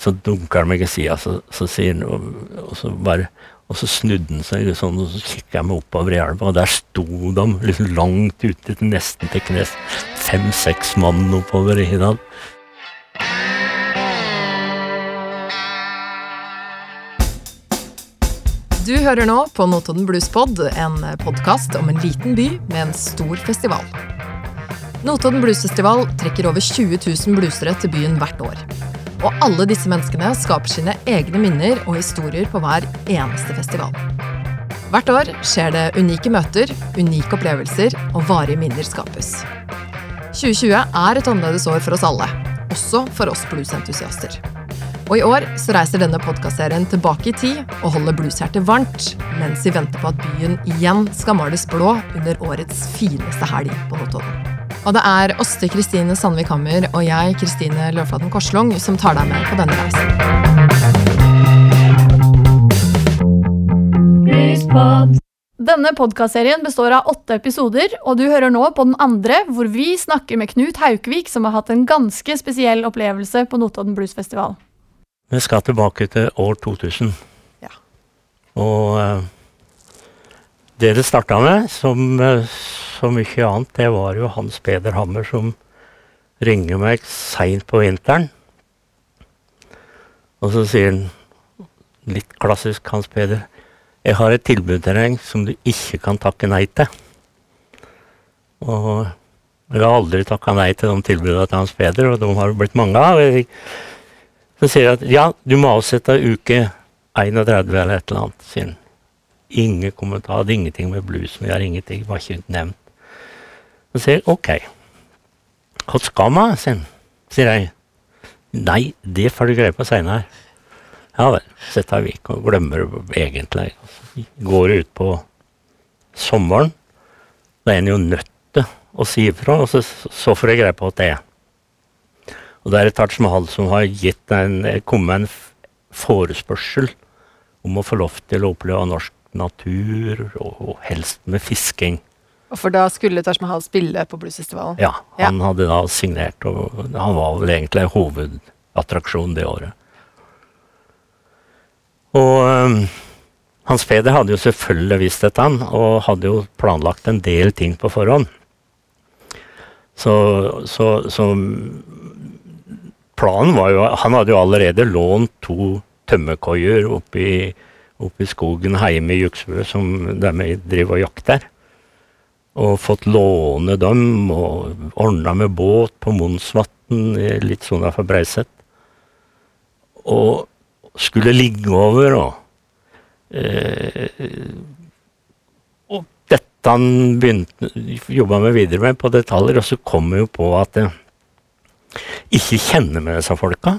Så dunker han meg i sida, så, så sier han og, og så bare og så snudde han seg sånn, og så kikka jeg meg oppover elva, og der sto de liksom langt ute, nesten til knes. Fem-seks mann oppover i Hinnal. Du hører nå på Notodden Bluespod, en podkast om en liten by med en stor festival. Notodden Bluesfestival trekker over 20 000 bluesere til byen hvert år. Og alle disse menneskene skaper sine egne minner og historier på hver eneste festival. Hvert år skjer det unike møter, unike opplevelser og varige minner skapes. 2020 er et annerledes år for oss alle, også for oss bluesentusiaster. Og i år så reiser denne podkastserien tilbake i tid og holder blueshjertet varmt, mens vi venter på at byen igjen skal males blå under årets fineste helg på Notodden. Og det er Åste Kristine Sandvik Hammer og jeg, Kristine Løvflaten Korslung, som tar deg med på denne reisen. Denne podkastserien består av åtte episoder, og du hører nå på den andre, hvor vi snakker med Knut Haukvik, som har hatt en ganske spesiell opplevelse på Notodden Bluesfestival. Vi skal tilbake til år 2000. Ja. Og eh, det det starta med, som eh, så mye annet, det var jo Hans Peder Hammer som ringer meg seint på vinteren. Og så sier han, litt klassisk Hans Peder, jeg har et tilbud til deg som du ikke kan takke nei til. Og jeg har aldri takka nei til de tilbudene til Hans Peder, og de har blitt mange av. Så sier jeg at ja, du må avsette uke 31 eller et eller annet. sier han. Ingen kommentar, hadde ingenting med bluesen vi har ingenting, var ikke nevnt. Så sier jeg ok. Hva skal man, sier han. Sier jeg. Nei, det får du greie på seinere. Ja vel. Setter vi ikke og glemmer det egentlig. Går ut på sommeren. Da er en jo nødt til å si ifra, og så, så får jeg greie på at det er. Og det er Taj Mahal som har gitt en, kommet med en forespørsel om å få lov til å oppleve norsk natur, og, og helst med fisking. For da skulle Taj Mahal spille på bluesfestivalen? Ja, han ja. hadde da signert, og han var vel egentlig hovedattraksjon det året. Og um, Hans Peder hadde jo selvfølgelig visst dette, han, og hadde jo planlagt en del ting på forhånd. Så, så, så planen var jo Han hadde jo allerede lånt to tømmerkoier oppe i skogen hjemme i Juksbø, som de driver og jakter. Og fått låne dem, og ordna med båt på Monsvatn, litt sånn for Breiset. Og skulle ligge over, og eh, Og dette han begynte jobba med videre med på detaljer, og så kom vi jo på at eh, ikke kjenner med disse folka.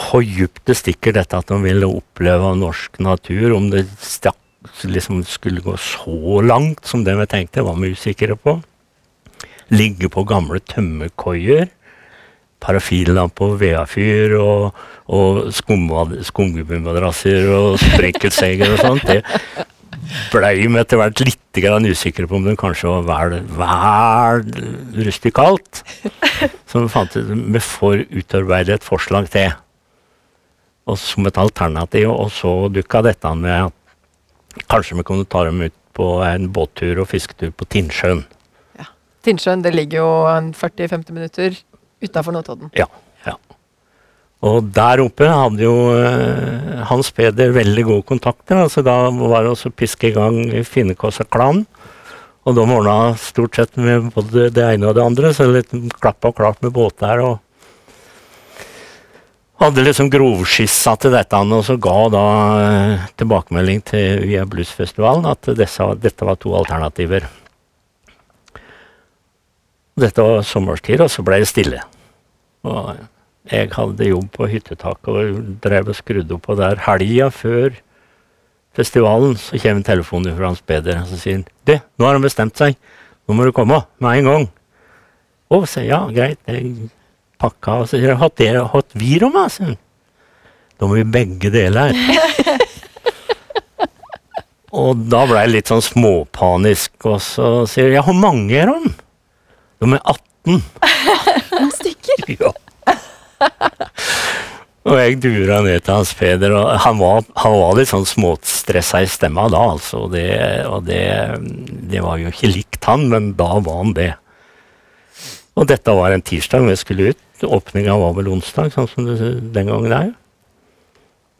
Hvor djupt det stikker dette at de ville oppleve norsk natur, om det stakk, liksom skulle gå så langt som det vi tenkte, var vi usikre på. Ligge på gamle tømmerkoier. Parafinlampe og vedfyr og, og skumgummimadrasser og sprenkelseger og sånt. Det, blei vi etter hvert litt usikre på om det kanskje var vel, vel rustikalt. Så vi fant ut vi får utarbeide et forslag til. Og som et alternativ. Og så dukka dette med at kanskje vi kunne ta dem ut på en båttur og fisketur på Tinnsjøen. Ja. Tinnsjøen det ligger jo 40-50 minutter utafor Notodden. Ja. ja. Og der oppe hadde jo uh, Hans Peder veldig gode kontakter. altså Da var det også piske i gang Finnekåsa-klanen. Og de ordna stort sett med både det ene og det andre, så litt klapp og klart med båter. og hadde liksom grovskissa til dette, og så ga da uh, tilbakemelding til via Bluesfestivalen at disse, dette var to alternativer. Dette var sommerstid, og så ble det stille. Og jeg hadde jobb på hyttetaket og drev og skrudde opp på der. Helga før festivalen så kommer telefonen fra Hans Peder, og så sier han Du, nå har han bestemt seg. Nå må du komme med en gang. Å, sier ja, greit. Jeg pakka og så sier Har dere hatt virom, sier han. Da må vi begge deler. og da ble jeg litt sånn småpanisk, og så sier jeg har mange rom. De er 18. 18 stykker? ja. Og jeg dura ned til Hans Peder, og han var, han var litt sånn småstressa i stemma da, altså. Og, det, og det, det, var jo ikke likt han, men da var han det. Og dette var en tirsdag vi skulle ut. Åpninga var vel onsdag, sånn som det den gangen er.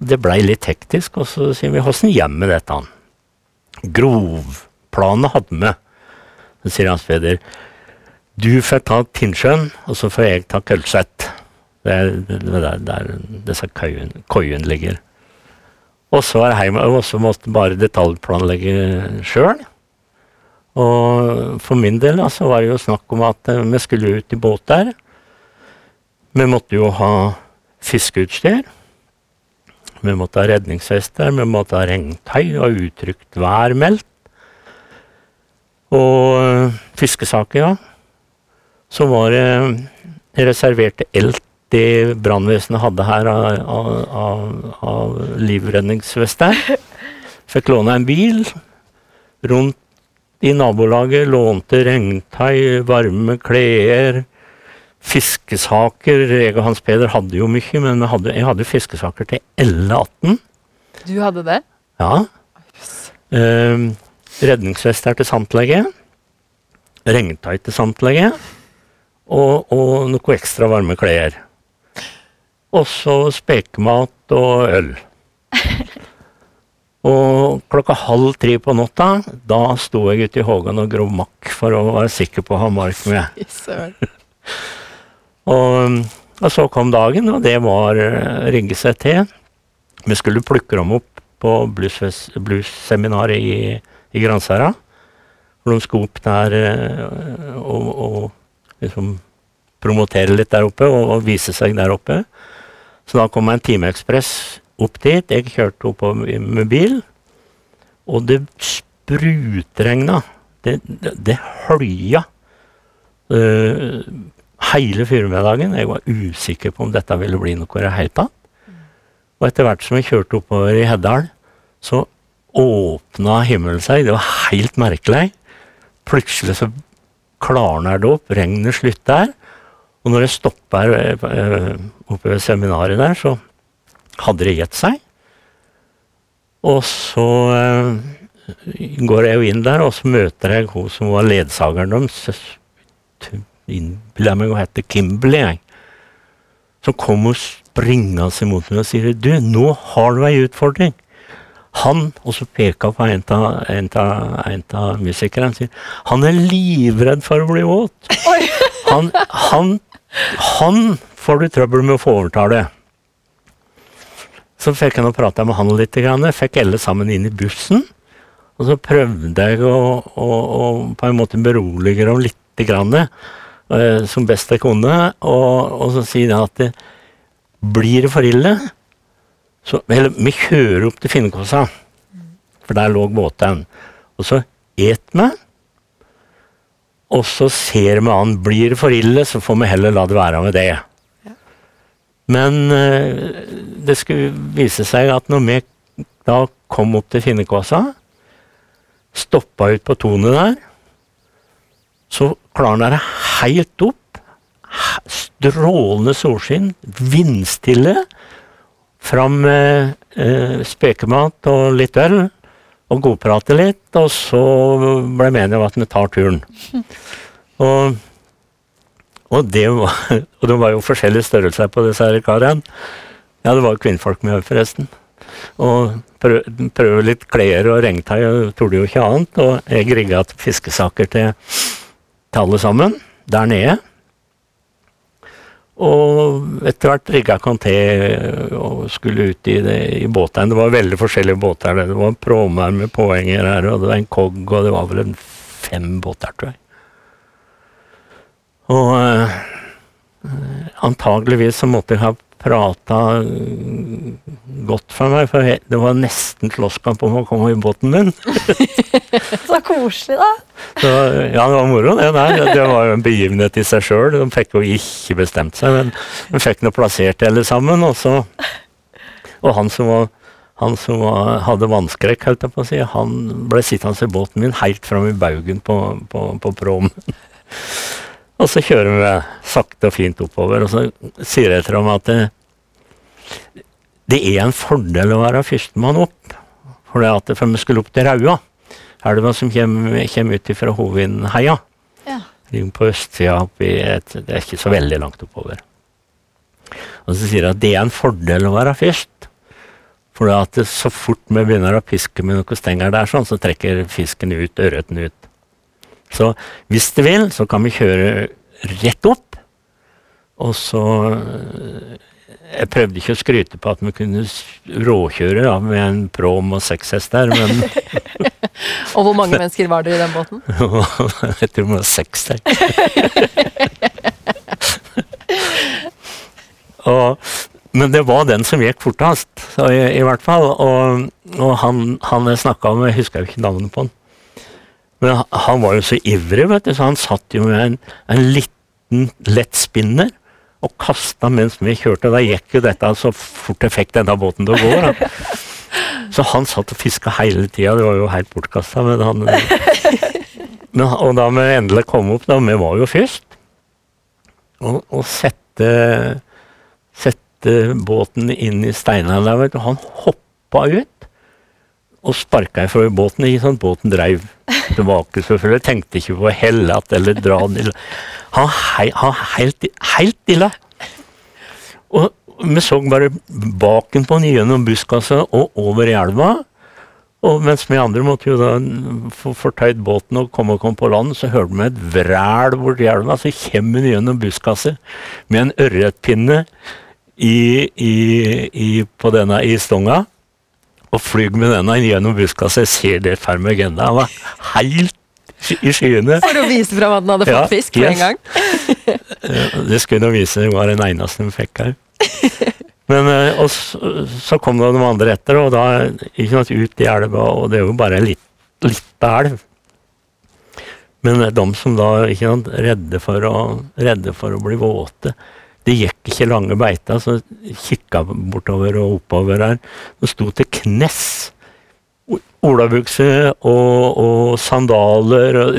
Det blei litt hektisk, og så sier vi 'åssen hjem med dette'? Grovplanet hadde vi. Så sier Hans Peder 'du får ta Tinnsjøen, og så får jeg ta Kølseth'. Det er der, der disse koiene ligger. Og så er hjemme, og så måtte bare detaljplanlegge sjøl. Og for min del så var det jo snakk om at eh, vi skulle ut i båt der. Vi måtte jo ha fiskeutstyr. Vi måtte ha redningsvester, vi måtte ha regntøy og uttrykt værmeldt. Og uh, fiskesaker, ja. Så var det reserverte elt det brannvesenet hadde her av, av, av livredningsvester. Fikk låne en bil. Rundt i nabolaget lånte regntøy, varme klær, fiskesaker. Jeg og Hans Peder hadde jo mye, men hadde, jeg hadde fiskesaker til 11-18. Du hadde det? Ja. Eh, redningsvester til samtlege. Regntøy til samtlege. Og, og noe ekstra varme klær. Og så spekemat og øl. Og klokka halv tre på natta, da sto jeg ute i Hågan og grov makk for å være sikker på å ha mark med. og, og, så kom dagen, og det var uh, rigge seg til. Vi skulle plukke dem opp på bluesseminaret blues i, i Gransherad. Hvor de skulle opp der uh, og, og liksom promotere litt der oppe og, og, vise seg der oppe. Så da kom en timeekspress opp dit. Jeg kjørte opp med bil, og det sprutregna. Det, det, det hølja. Uh, hele firmiddagen. Jeg var usikker på om dette ville bli noe i det hele tatt. Og etter hvert som jeg kjørte oppover i Heddal, så åpna himmelen seg. Det var helt merkelig. Plutselig så klarner det opp, regnet slutter. Og når jeg stopper uh, oppe ved seminaret der, så hadde det gitt seg. Og så uh, går jeg jo inn der, og så møter jeg hun som var ledsageren deres. Innbiller meg å hete Kimberley, jeg. Så kom hun springende mot meg og sier du, nå har du ei utfordring. Han, og så peker på en av, musikerne, sier han er livredd for å bli våt. Han, han, han får du trøbbel med å få overtale. Så fikk jeg nå prata med han litt. Fikk alle sammen inn i bussen. Og så prøvde jeg å, å, å på en måte berolige dem litt, grann, som best jeg kunne. Og, og så sier jeg at det, blir det for ille, så Eller vi kjører opp til Finnkossa, for der lå båten. Og så et vi. Og så ser vi an. Blir det for ille, så får vi heller la det være med det. Men uh, det skulle vise seg at når vi da kom opp til Finnekåsa, stoppa ut på Tonet der, så klarna det helt opp. Strålende solskinn, vindstille. Fram med eh, spekemat og litt øl, og godprate litt. Og så ble vi enige om at vi tar turen. Og og det var, og det var jo forskjellige størrelser på disse karene. Ja, det var kvinnfolk med forresten. Og prøve prøv litt klær og regntøy, og torde jo ikke annet. Og jeg rigga fiskesaker til, til alle sammen der nede. Og etter hvert rigga Kanté og skulle ut i, det, i båtene. Det var veldig forskjellige båter. Det var en pråmer med påhenger her, og det var en kogg, og det var vel en fem båter, tror jeg. Og eh, antageligvis så måtte jeg ha prata godt for meg, for det var nesten slåsskamp om å komme i båten min. så koselig, da. Så, ja, det var moro, det der. Det var jo en begivenhet i seg sjøl. De fikk jo ikke bestemt seg, men de fikk nå plassert alle sammen. Og, så, og han som, var, han som var, hadde vannskrekk, holdt jeg på å si, han ble sittende i båten min helt fram i baugen på, på, på promen. Og så kjører vi sakte og fint oppover, og så sier jeg til dem at det er en fordel å være førstemann opp. For det at for vi skulle opp til Raua, elva som kommer, kommer ut fra Hovinheia. Ja. Ligger på østsida oppi et Det er ikke så veldig langt oppover. Og så sier jeg at det er en fordel å være først. For det at det, så fort vi begynner å piske med noen stenger der, sånn, så trekker fisken ut, ørreten ut. Så hvis det vil, så kan vi kjøre rett opp. Og så øh, Jeg prøvde ikke å skryte på at vi kunne råkjøre da, med en prom og seks hester, men Og hvor mange mennesker var dere i den båten? jeg tror det var seks der. og, men det var den som gikk fortest, i, i hvert fall. Og, og han, han jeg snakka med, jeg husker jo ikke navnet på han. Men han, var jo så ivrig, vet du, så han satt jo med en, en liten lett spinner og kasta mens vi kjørte. Da gikk jo dette så fort jeg fikk denne båten til å gå. Da. Så han satt og fiska hele tida. Det var jo helt bortkasta. Men han, og da vi endelig kom opp, da, vi var jo først, og, og sette, sette båten inn i steinene der, vet du, han hoppa ut og sparka fra båten, ikke at båten dreiv tilbake, selvfølgelig. Tenkte ikke på å helle att eller dra den. i Han, var helt, helt ille. Og vi så bare baken på den gjennom buskaset og over i elva. Og mens vi andre måtte jo da få fortøyd båten og komme og komme på land, så hørte vi et vræl borti elva. Så kommer han gjennom buskaset med en ørretpinne i, i, i, på denne i stonga. Og flyr med denne gjennom buskaset. Jeg ser det ennå. Han var helt i skyene. For å vise fram at den hadde fått fisk for yes. en gang. Det skulle nå vise seg var den eneste de fikk her. Men eh, og så, så kom det noen andre etter, og da ikke sant, ut i elva, og det er jo bare en litt, lita elv. Men eh, de som da ikke sant, redde for å, redde for å bli våte, det gikk ikke lange beita, så kikka bortover og oppover her. Det sto til knes. Olabukse og, og sandaler og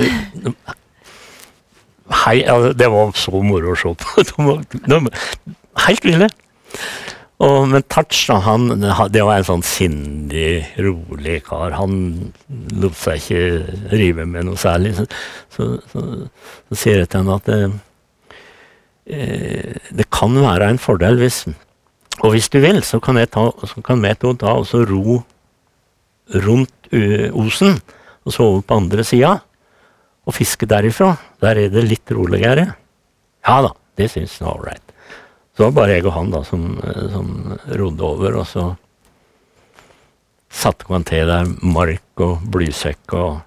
Hei, altså, det var så moro å se på. De de, helt ville. Og, men Tatch, han, det var en sånn sindig, rolig kar. Han lot seg ikke rive med noe særlig. Så, så, så, så sier jeg til ham at det, eh, kan være en fordel hvis Og hvis du vil, så kan, ta, så kan vi to ta og ro rundt uh, Osen, og så over på andre sida og fiske derifra. Der er det litt roligere. Ja da, det syns han var ålreit. Så det var bare jeg og han da som, eh, som rodde over, og så satte man til der mark og blysekk, og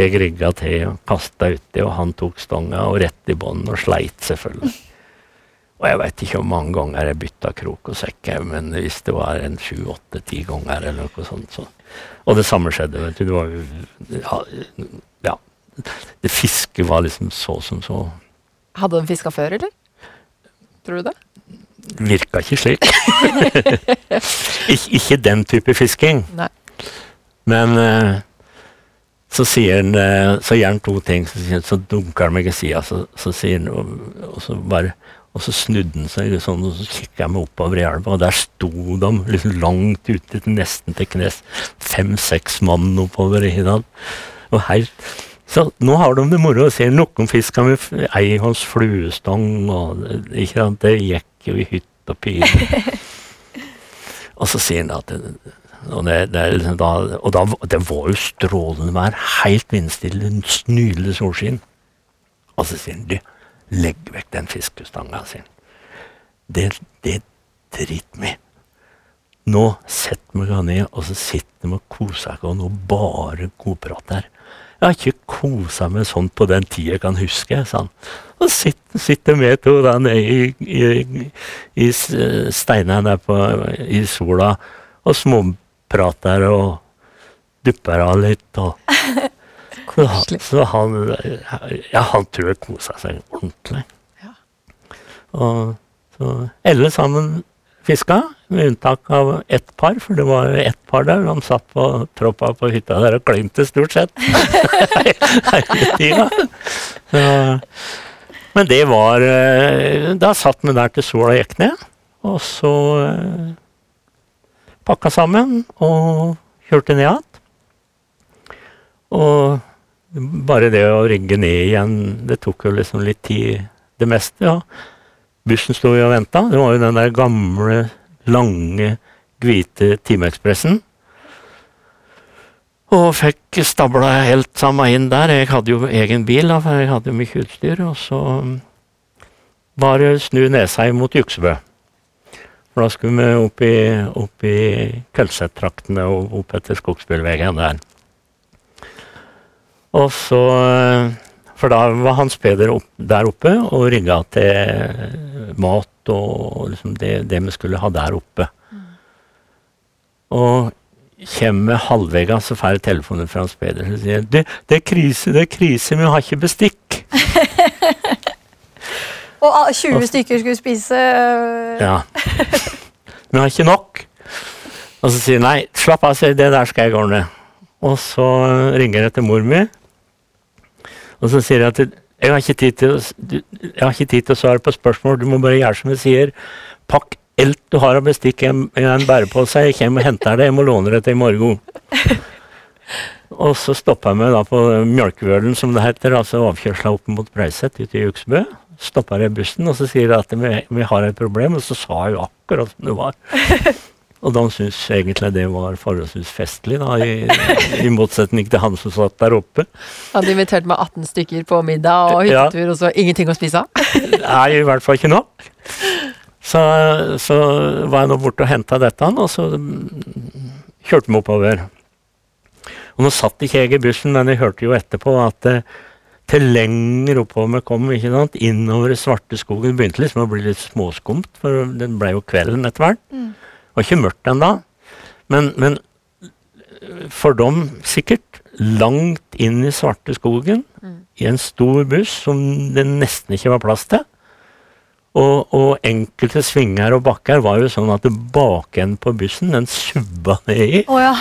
jeg rigga til og kasta uti, og han tok stonga og rett i bånn og sleit, selvfølgelig. Og jeg veit ikke hvor mange ganger jeg bytta krok og sekk, men hvis det var en sju, åtte, ti ganger eller noe sånt, så Og det samme skjedde, vet du. Det var jo ja. Det fisket var liksom så som så. Hadde de fiska før, eller? Tror du det? Virka ikke slik. Ik ikke den type fisking. Nei. Men eh, så sier han eh, Så gjør han to ting. Så, han, så dunker han meg i sida, så, så sier han og, og så bare og så snudde han seg sånn, og så kikka jeg meg oppover i elva, og der sto de liksom langt ute, nesten til knes. Fem-seks mann oppover i den. Og helt Så nå har de det moro. Ser noen fisker med ei hans fluestang, og ikke sant, det gikk jo i hytt og pine. og så sier han at og, det, det liksom da, og da, det var jo strålende vær, helt vindstille, nydelig solskinn. Og så sier han du, legg vekk den fiskestanga, sier. Det, det driter vi. Nå setter vi oss ned, og så sitter vi og koser oss og bare godprater. Jeg har ikke kosa meg sånn på den tida jeg kan huske, sa. Og sitter, sitter vi to der nede i, i, i steinene der på, i sola og småprater og dupper av litt. og så, han- så han Ja, han tror jeg kosa seg ordentlig. Ja. Og så alle sammen fiska, med unntak av ett par, for det var ett par der. De satt på troppa på hytta der og klinte stort sett. Hele tida. Men det var eh, Da satt vi der til sola gikk ned, og så eh, pakka sammen og kjørte ned igjen. Og bare det å rigge ned igjen, det tok jo liksom litt tid, det meste. ja. Bussen sto jo og venta. Det var jo den der gamle, lange, hvite Timeekspressen. Og fikk stabla helt sammen inn der. Jeg hadde jo egen bil, for jeg hadde jo mye utstyr. Og så bare snu nesa imot Juksebø. For da skulle vi opp i, opp i Kølset-traktene og opp etter Skogsbilveien der. Og så For da var Hans Peder opp, der oppe og rigga til mat og liksom det, det vi skulle ha der oppe. Og kommer halvveis, så får jeg telefonen fra Hans Peder som sier det, det er krise, det er krise, vi har ikke bestikk. Og ah, 20 stykker skulle spise Ja. Ja. Vi har ikke nok. Og så sier hun nei, slapp av, det der skal jeg ordne. Og så ringer jeg til mor mi, og så sier jeg at jeg har ikke tid til, å svare på spørsmål, du må bare gjøre som jeg sier. Pakk alt du har av bestikk i en, en bærepose, jeg kommer og henter det, jeg må låne det til i morgen. Og så stoppa jeg meg da på Mjølkevølen, som det heter, altså avkjørsla opp mot Brauset ute i Juksbø. Stoppa jeg bussen, og så sier jeg at vi, vi har et problem, og så sa jeg jo akkurat som det var. Og de syntes egentlig det var forholdsvis festlig, da, i, i motsetning til han som satt der oppe. Hadde invitert med 18 stykker på middag og Ja. og så ingenting å spise av. Nei, i hvert fall ikke nok. Så, så var jeg nå borte og henta dette, og så kjørte vi oppover. Og nå satt ikke jeg i bussen, men jeg hørte jo etterpå at eh, til lenger oppover vi kom, ikke sant, innover svarte skogen, det begynte liksom å bli litt småskumt, for det ble jo kvelden etter hvert. Det var ikke mørkt ennå, men, men for dem sikkert langt inn i svarte skogen, i en stor buss som det nesten ikke var plass til. Og, og enkelte svinger og bakker var jo sånn at bakenden på bussen den subba ned i. Oh, ja.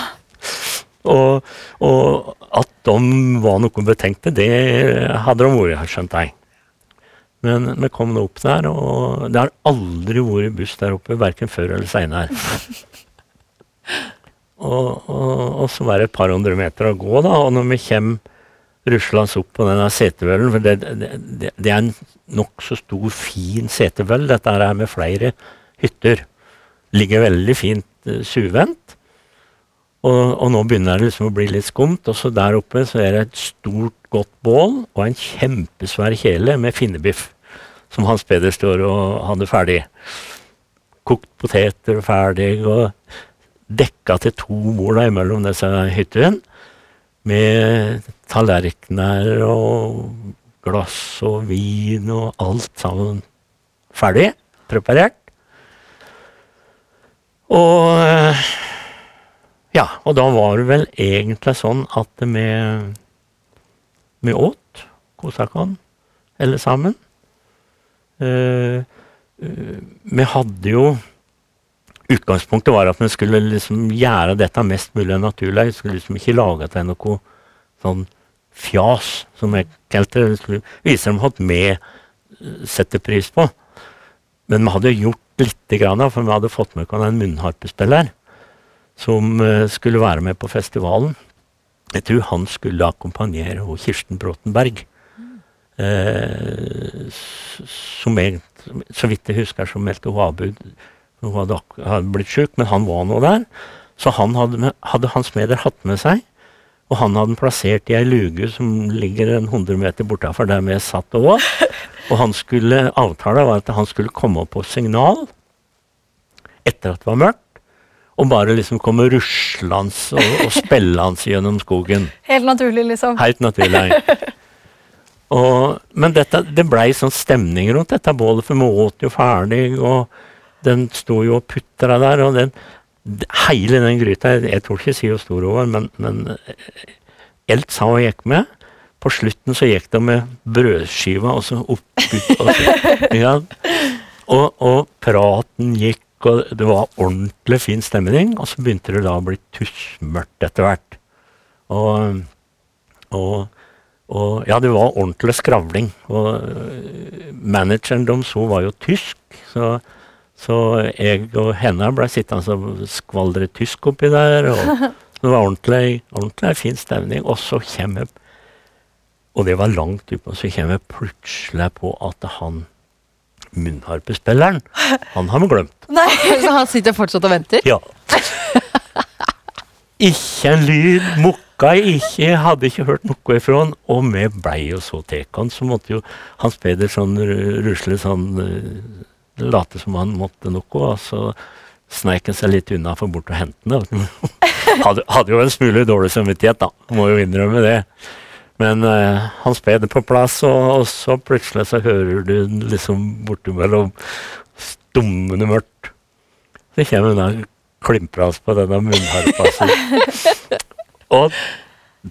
Og, og at de var noe betenkte, det hadde de vært, skjønte jeg. Men vi kom nå opp der, og det har aldri vært buss der oppe, verken før eller seinere. og, og, og så var det et par hundre meter å gå, da, og når vi kommer ruslende opp på denne setevøllen, for det, det, det, det er en nokså stor, fin setevøll, dette her er med flere hytter. Ligger veldig fint uh, suvendt. Og, og nå begynner det liksom å bli litt skumt. Og så der oppe så er det et stort, godt bål og en kjempesvær kjele med finnebiff. Som Hans Peder står og hadde ferdig. Kokt poteter ferdig, og dekka til to da imellom disse hyttene. Med tallerkener og glass og vin og alt sammen ferdig. Preparert. Og eh, ja, og da var det vel egentlig sånn at vi, vi åt, kosa oss, alle sammen. Eh, uh, vi hadde jo Utgangspunktet var at vi skulle liksom gjøre dette mest mulig naturlig. Vi skulle liksom ikke lage til noe sånn fjas, som jeg kalte det. Vi skulle vise dem at vi setter pris på. Men vi hadde gjort lite grann, for vi hadde fått med oss en munnharpespiller som eh, skulle være med på festivalen. Jeg tror han skulle akkompagnere Kirsten Bråtenberg. Eh, som jeg, så vidt jeg husker, så meldte hun avbud. Hun hadde, hadde blitt syk, men han var nå der. Så han hadde, hadde Hans Meder hatt med seg. Og han hadde plassert i ei luge som ligger en 100 meter bortafor der vi satt og var. Og han skulle, avtalen var at han skulle komme opp på signal etter at det var mørkt. Og bare liksom komme ruslende og, og spillende gjennom skogen. Helt naturlig, liksom. Helt naturlig. Og, men dette, det blei sånn stemning rundt dette bålet, for vi åt jo ferdig, og den sto jo og putra der, og den Hele den gryta Jeg, tror ikke jeg sier hvor stor hun var, men, men Elt sa hun gikk med. På slutten så gikk det med brødskiva og så oppi og, så, ja. og, og praten gikk, og det var ordentlig fin stemning. Og så begynte det da å bli tussmørkt etter hvert. Og, og, og ja, det var ordentlig skravling. Og øh, manageren deres så, var jo tysk, så, Så jeg og henne ble sittende og skvaldre tysk oppi der. og Det var ordentlig, ordentlig fin stemning. Og så kommer Og det var langt utpå, så kommer jeg plutselig på at han munnharpespilleren, han har vi glemt. Nei. Så han sitter fortsatt og venter? Ja. Ikke en lyd, mukka ikke, hadde ikke hørt noe ifra han. Og vi blei jo så tatt. Så måtte jo Hans Peder sånn ru- rusle sånn eh, Late som han måtte noe, og så sneik han seg litt unna for bort og hente den. hadde, hadde jo en smule dårlig samvittighet, da. Må jo innrømme det. Men uh, Hans Peder på plass, og, og så plutselig så hører du liksom bortimellom stummende mørkt. Så kommer klimper klimpras på denne munnharpa si. og,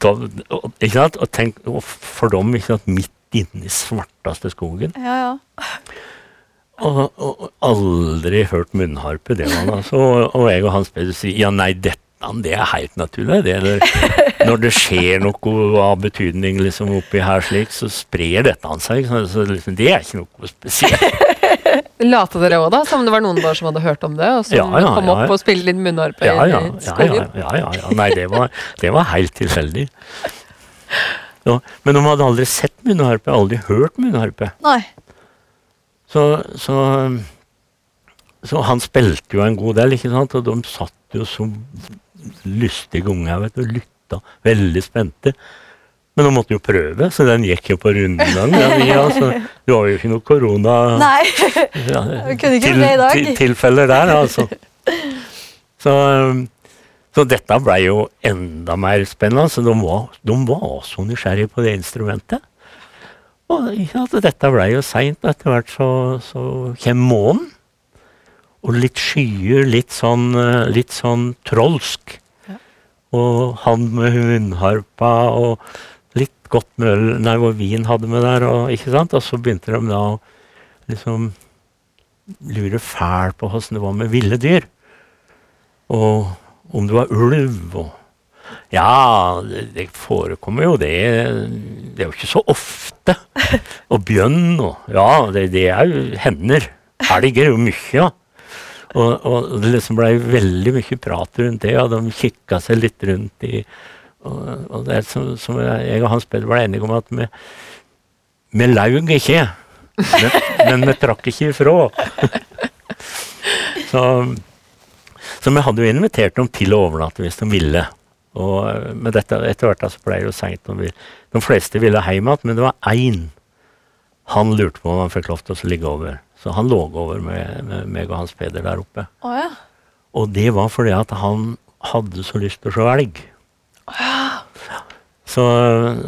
og, ikke sant? og tenk og for dem ikke sant? midt inne i svarteste skogen. Ja, ja. Og, og, aldri hørt munnharpe, det var han altså. Og, og jeg og Hans Peder sier ja, nei, dette det er helt naturlig. Det er, når det skjer noe av betydning liksom oppi her slik, så sprer dette an seg. Så, så liksom, det er ikke noe spesielt. Lata dere òg, da? Som det var noen bare som hadde hørt om det, og som Ja, ja, kom opp ja. og spilte litt munnharpe Ja, ja, i ja, ja, skogen? ja, ja, ja. Nei, det var, det var helt tilfeldig. Ja, men de hadde aldri sett munnharpe, aldri hørt munnharpe. Nei. Så, så, så han spilte jo en god del, ikke sant? og de satt jo som lystige unger vet du, lytta, veldig spente. Men de måtte jo prøve, så den gikk jo på rundgang. Ja, vi, altså, det var jo ikke noe korona Nei. ja, kunne ikke det i dag. til, tilfeller der, altså. Så, så dette ble jo enda mer spennende. Så de var, de var så nysgjerrige på det instrumentet. Og ja, dette ble jo seint, og etter hvert så, så kommer månen. Og litt skyer, litt sånn, eh, litt sånn trolsk. Og han med hundharpa og litt godt møl øl, nei, hvor vin hadde med der. Og, ikke sant? og så begynte de da å liksom lure fælt på åssen det var med ville dyr. Og om det var ulv og Ja, det, det forekommer jo det. Det er jo ikke så ofte. Og bjørn og Ja, det, det er jo hender. Elg er jo mye, ja. Og, og det liksom blei veldig mye prat rundt det, og de kikka seg litt rundt i Og, og det er som, som jeg og Hans Peder ble enige om at vi, laug ikke, men, vi trakk ikke ifra. så, så vi hadde jo invitert dem til å overnatte hvis de ville. Og med dette, etter hvert så ble det jo seint. De fleste ville hjem igjen, men det var én han lurte på om han fikk lov til å ligge over. Så han lå over med, med meg og Hans Peder der oppe. Oh, ja. Og det var fordi at han hadde så lyst til å se elg. Så,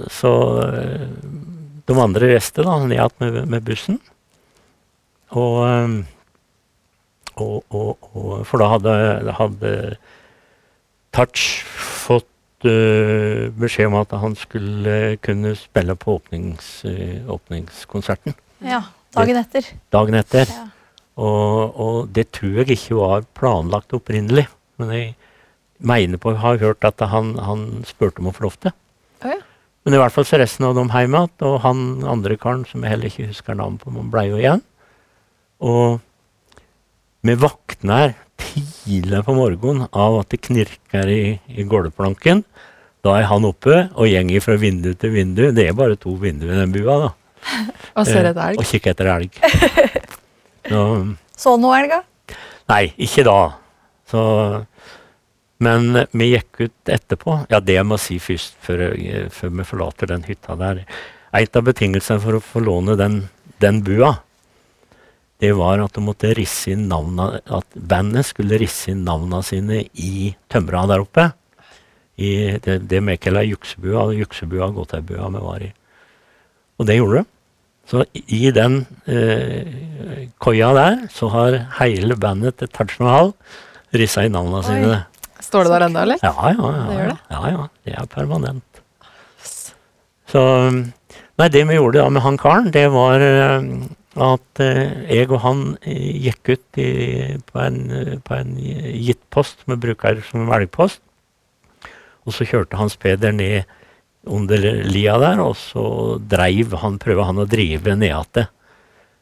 så eh, de andre reiste da ned igjen med, med bussen. Og, eh, og, og, og For da hadde, hadde Touch fått eh, beskjed om at han skulle kunne spille på åpnings, åpningskonserten ja. Dagen etter. dagen etter. Ja. Og, og det tror jeg ikke var planlagt opprinnelig. Men jeg mener på å ha hørt at han, han spurte om å få lov til. Ja. Men i hvert fall så resten av dem hjemme igjen, og han andre karen som jeg heller ikke husker navnet på, men blei jo igjen. Og vi våkner tidlig på morgenen av at det knirker i, i gulvplanken. Da er han oppe og gjenger fra vindu til vindu. Det er bare to vinduer i den bua, da. Og ser Eh, etter elg? Og kikker etter elg. Så, Så elg, da? Nei, ikke da. Så, men eh, vi gikk ut etterpå. Ja, det jeg må si først, før, før vi forlater den hytta der. En av betingelsene for å få låne den, den bua, det var at de måtte risse inn navna, at bandet skulle risse inn navna sine i tømra der oppe. I det, det vi kaller juksebua, juksebua, gåteibua vi var i. Og det gjorde det. Så i den eh, koia der så har hele bandet til Taj Mahal rissa inn navnene sine. Står det der ennå, eller? Ja, ja, ja. Det gjør det? Ja, ja, det er permanent. Så Nei, det vi gjorde da med han karen, det var eh, at eh, jeg og han eh, gikk ut i, på, en, på en gitt post vi bruker som velgpost. Og så kjørte Hans Peder ned under lia der, og så dreiv han, prøvde han å drive ned igjen.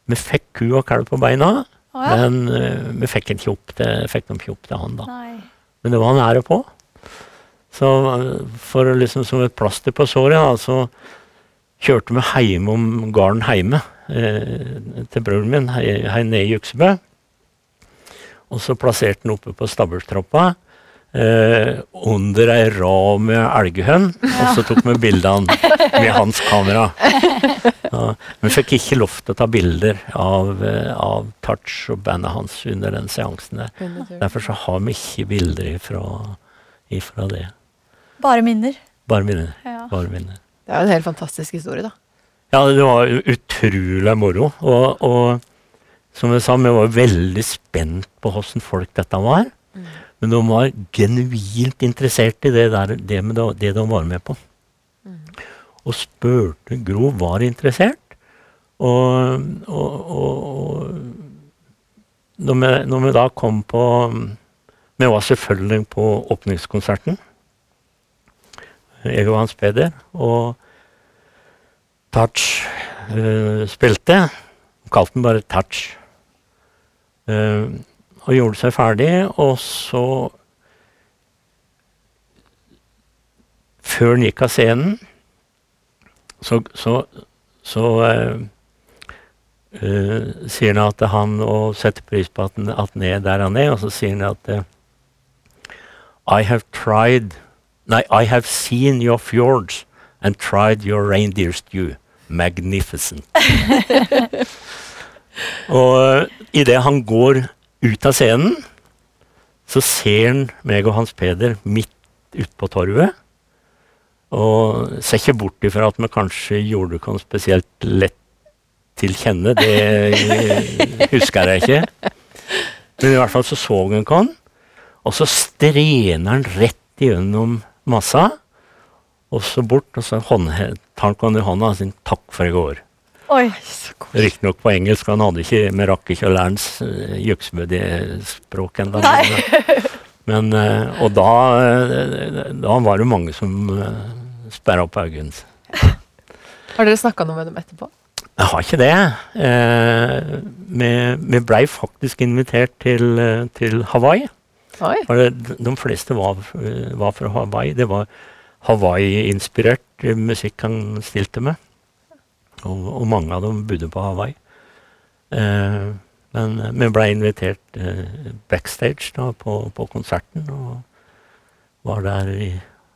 Vi fikk ku og kalv på beina, oh, ja. Men uh, vi fikk fikk dem ikke opp til han, da. Nei. Men det var han nære på. Så eh, for liksom som et plaster på såret, da, så kjørte vi hjemme om gården hjemme eh, til broren min, her nede i Juksebø. Og så plasserte han oppe på stabburstroppa eh, under ei rad med elghøn, og så tok vi bildene med hans kamera. Ja, vi fikk ikke lov til å ta bilder av, eh, av Touch og bandet hans under den seansen der. Derfor så har vi ikke bilder ifra, ifra det. Bare minner. Bare minner. Ja. Bare minner. Det er jo en helt fantastisk historie, da. Ja, det var utrolig moro. Og, og som jeg sa, vi var veldig spent på hvordan folk dette var. Men de var genuint interessert i det, der, det, med det, det de var med på. Og spurte Gro var interessert. Og, og, og, og når, vi, når vi da kom på Vi var selvfølgelig på åpningskonserten. Jeg og Hans Peder. Og Touch uh, spilte. Kalte den bare Touch. Eh, og gjorde seg ferdig, og så Før han gikk av scenen, så, så, så uh, uh, sier han at han og setter pris på at han, at han er der han er, og så sier han at uh, I have tried Nei, I have seen your fjords and tried your reindeer stew. Magnificent. og idet han går ut av scenen, så ser han meg og Hans Peder midt ute på torvet. Og ser ikke bort ifra at vi kanskje gjorde oss spesielt lett til kjenne. Det husker jeg ikke. Men i hvert fall så så han oss, og så strener han rett igjennom massa, og så bort, og så tar han oss i hånda og sier 'takk for i går'. Oi. Riktignok på engelsk, han hadde ikke, vi rakk ikke å lære hans uh, Juksebø-språk ennå. Men, uh, og da, uh, da var det mange som uh, sperra opp øynene. Har dere snakka noe med dem etterpå? Jeg har ikke det. Uh, vi vi blei faktisk invitert til, eh, til Hawaii. Oi. Det, de fleste var, eh, var fra Hawaii. Det var Hawaii-inspirert eh, musikk han stilte med. Og, og mange av dem bodde på Hawaii. Eh, men vi ble invitert eh, backstage da, på, på konserten, og var der i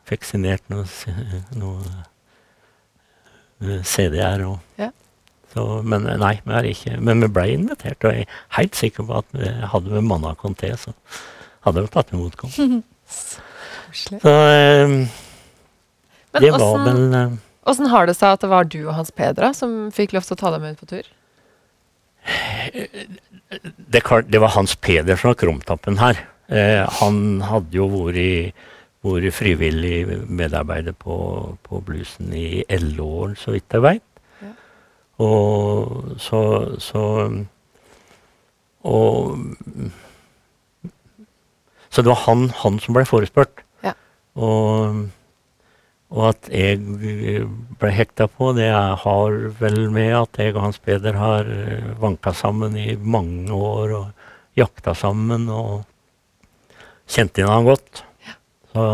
Fikk signert noen noe, eh, CD-er. og Ja. så, men eh, nei, vi er ikke, men vi ble invitert, og jeg er helt sikker på at vi hadde vi manna konté, så hadde vi tatt imot kom. Så eh, det var vel eh, åssen har det seg at det var du og Hans Pedra som fikk lov til å ta deg med ut på tur? det, det var Hans Peder var krumtappen her. Eh, han hadde jo vært, vært frivillig medarbeider på, på bluesen i elleve år, så vidt jeg veit. Ja. Og så, så Og Så det var han, han som ble forespurt. Ja. Og, og at jeg ble hekta på, det har vel med at jeg og Hans Peder har eh, vanka sammen i mange år og jakta sammen og kjente han godt. Så,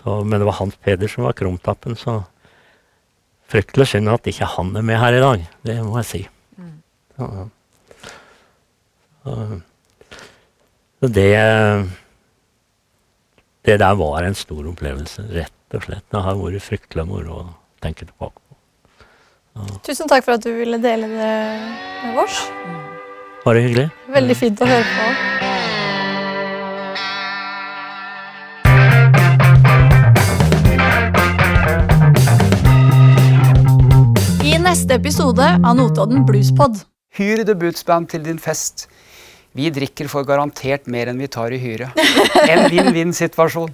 så, men det var Hans Peder som var krumtappen, så fryktelig synd at ikke han er med her i dag. Det må jeg si. Så, så, så det Det der var en stor opplevelse, rett og slett. Det har vært fryktelig moro å tenke tilbake på. Tusen takk for at du ville dele det med oss. Bare hyggelig. Veldig fint å høre på. I neste episode av Notodden Bluespod. Hyr debutband til din fest. Vi drikker for garantert mer enn vi tar i hyre. En vinn-vinn-situasjon.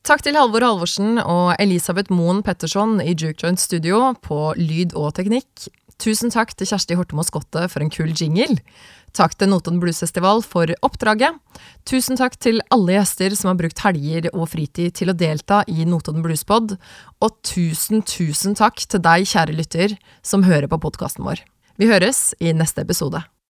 Takk til Halvor Halvorsen og Elisabeth Moen Petterson i Juke Joint Studio på lyd og teknikk. Tusen takk til Kjersti Hortemo Skotte for en kul jingle. Takk til Notodden Bluesfestival for oppdraget. Tusen takk til alle gjester som har brukt helger og fritid til å delta i Notodden Bluespod. Og tusen, tusen takk til deg, kjære lytter, som hører på podkasten vår. Vi høres i neste episode.